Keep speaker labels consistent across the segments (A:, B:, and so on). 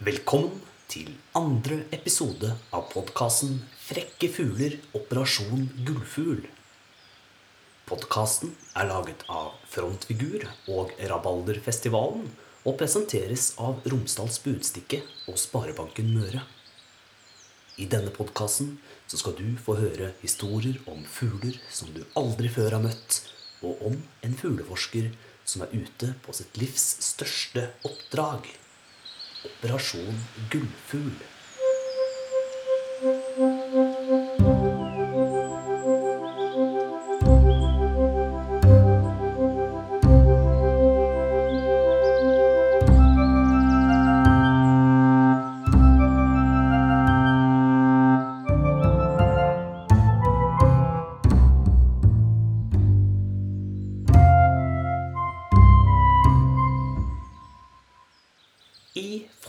A: Velkommen til andre episode av podkasten 'Frekke fugler operasjon gullfugl'. Podkasten er laget av Frontfigur og Rabalderfestivalen og presenteres av Romsdals Budstikke og Sparebanken Møre. I denne podkasten skal du få høre historier om fugler som du aldri før har møtt, og om en fugleforsker som er ute på sitt livs største oppdrag. Operasjon Gullfugl.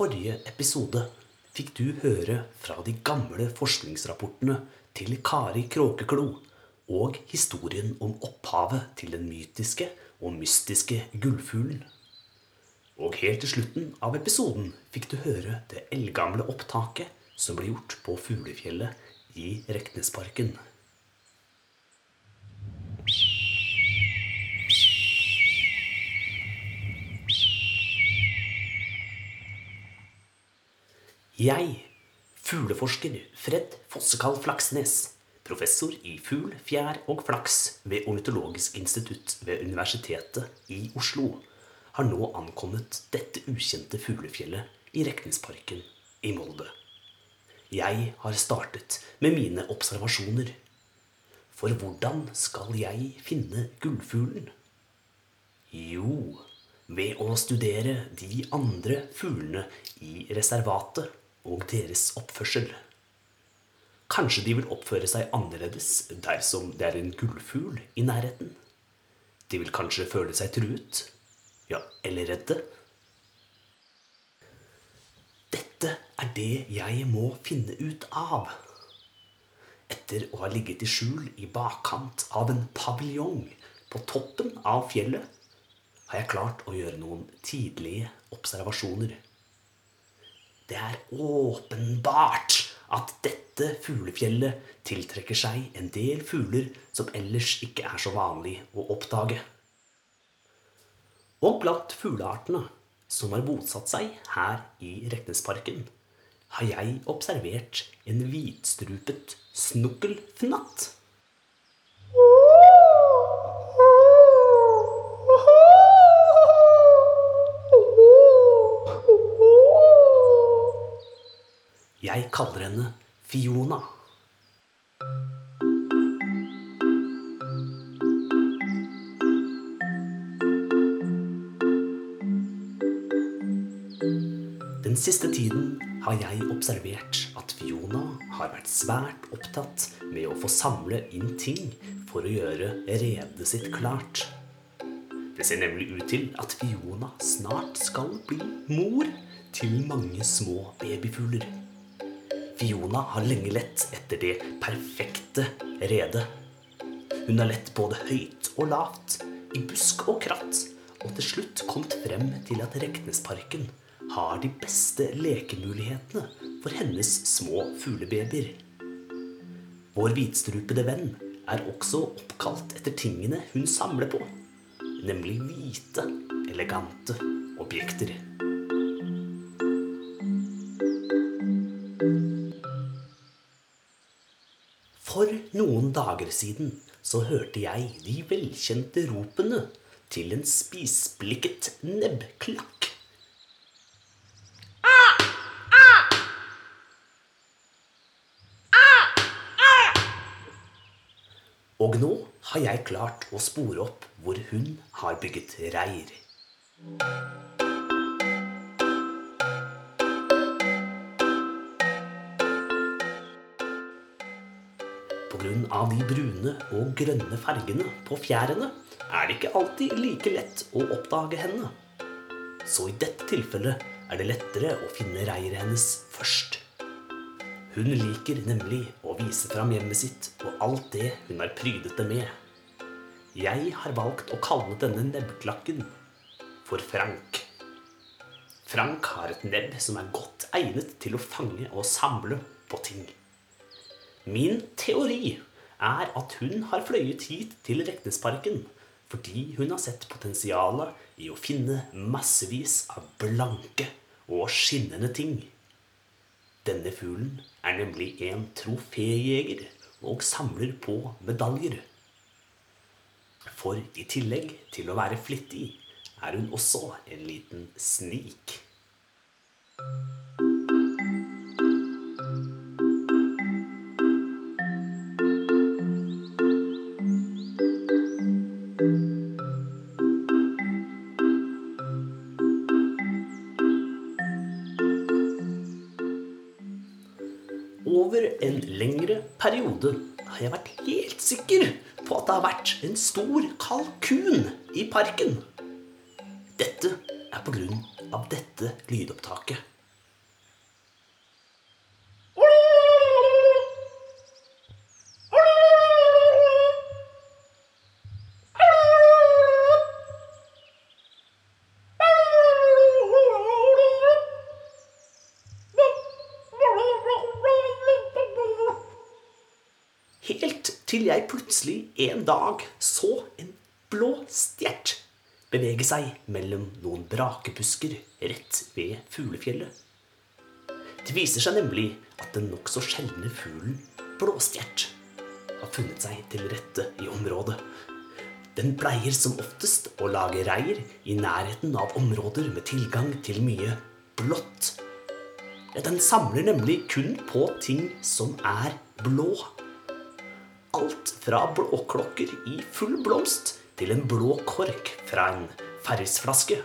A: Forrige episode fikk du høre fra de gamle forskningsrapportene til Kari Kråkeklo og historien om opphavet til den mytiske og mystiske gullfuglen. Og helt til slutten av episoden fikk du høre det eldgamle opptaket som ble gjort på Fuglefjellet i Reknesparken. Jeg, fugleforsker Fred Fossekall Flaksnes, professor i fugl, fjær og flaks ved Ornitologisk institutt ved Universitetet i Oslo, har nå ankommet dette ukjente fuglefjellet i Rekningsparken i Molde. Jeg har startet med mine observasjoner. For hvordan skal jeg finne gullfuglen? Jo, ved å studere de andre fuglene i reservatet og deres oppførsel. Kanskje de vil oppføre seg annerledes dersom det er en gullfugl i nærheten. De vil kanskje føle seg truet, ja, eller redde. Dette er det jeg må finne ut av. Etter å ha ligget i skjul i bakkant av en paviljong på toppen av fjellet, har jeg klart å gjøre noen tidlige observasjoner. Det er åpenbart at dette fuglefjellet tiltrekker seg en del fugler som ellers ikke er så vanlig å oppdage. Og blant fugleartene som har bosatt seg her i Reknesparken, har jeg observert en hvitstrupet snukkelfnatt. Jeg kaller henne Fiona. Den siste tiden har jeg observert at Fiona har vært svært opptatt med å få samle inn ting for å gjøre redet sitt klart. Det ser nemlig ut til at Fiona snart skal bli mor til mange små babyfugler. Fiona har lenge lett etter det perfekte redet. Hun har lett både høyt og lavt, i busk og kratt, og til slutt kommet frem til at Reknesparken har de beste lekemulighetene for hennes små fuglebabyer. Vår hvitstrupede venn er også oppkalt etter tingene hun samler på, nemlig hvite, elegante objekter. Noen dager siden så hørte jeg de velkjente ropene til en spisblikket nebbklakk. Og nå har jeg klart å spore opp hvor hun har bygget reir. Av de brune og grønne fargene på fjærene er det ikke alltid like lett å oppdage henne. Så i dette tilfellet er det lettere å finne reiret hennes først. Hun liker nemlig å vise fram hjemmet sitt og alt det hun har prydet det med. Jeg har valgt å kalle denne nebbklakken for Frank. Frank har et nebb som er godt egnet til å fange og samle på ting. Min teori er at hun har fløyet hit til Reknesparken fordi hun har sett potensialet i å finne massevis av blanke og skinnende ting. Denne fuglen er nemlig en troféjeger og samler på medaljer. For i tillegg til å være flittig, er hun også en liten snik. Over en lengre periode har jeg vært helt sikker på at det har vært en stor kalkun i parken. Dette er på grunn av dette lydopptaket. Helt til jeg plutselig en dag så en blå stjert bevege seg mellom noen brakebusker rett ved fuglefjellet. Det viser seg nemlig at den nokså sjeldne fuglen blåstjert har funnet seg til rette i området. Den pleier som oftest å lage reir i nærheten av områder med tilgang til mye blått. Den samler nemlig kun på ting som er blå. Fra blåklokker i full blomst til en blå kork fra en Farris-flaske.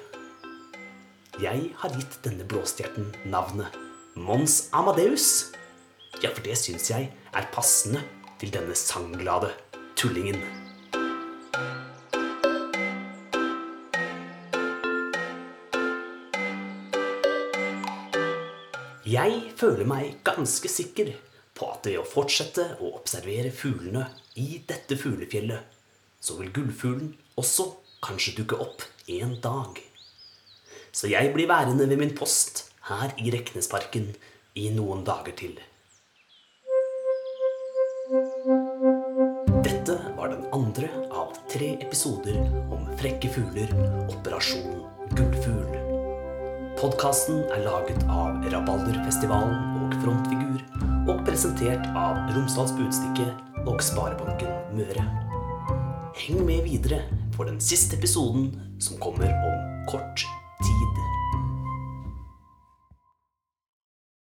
A: Jeg har gitt denne blåstjerten navnet Mons Amadeus. Ja, for det syns jeg er passende til denne sangglade tullingen. Jeg føler meg ganske sikker på at ved å fortsette å observere fuglene i dette fuglefjellet, så vil gullfuglen også kanskje dukke opp en dag. Så jeg blir værende ved min post her i Reknesparken i noen dager til. Dette var den andre av tre episoder om frekke fugler, Operasjon Gullfugl. Podkasten er laget av Rabalderfestivalen og Frontfigur presentert av Romsdals Budstikke og Sparebanken Møre. Heng med videre for den siste episoden som kommer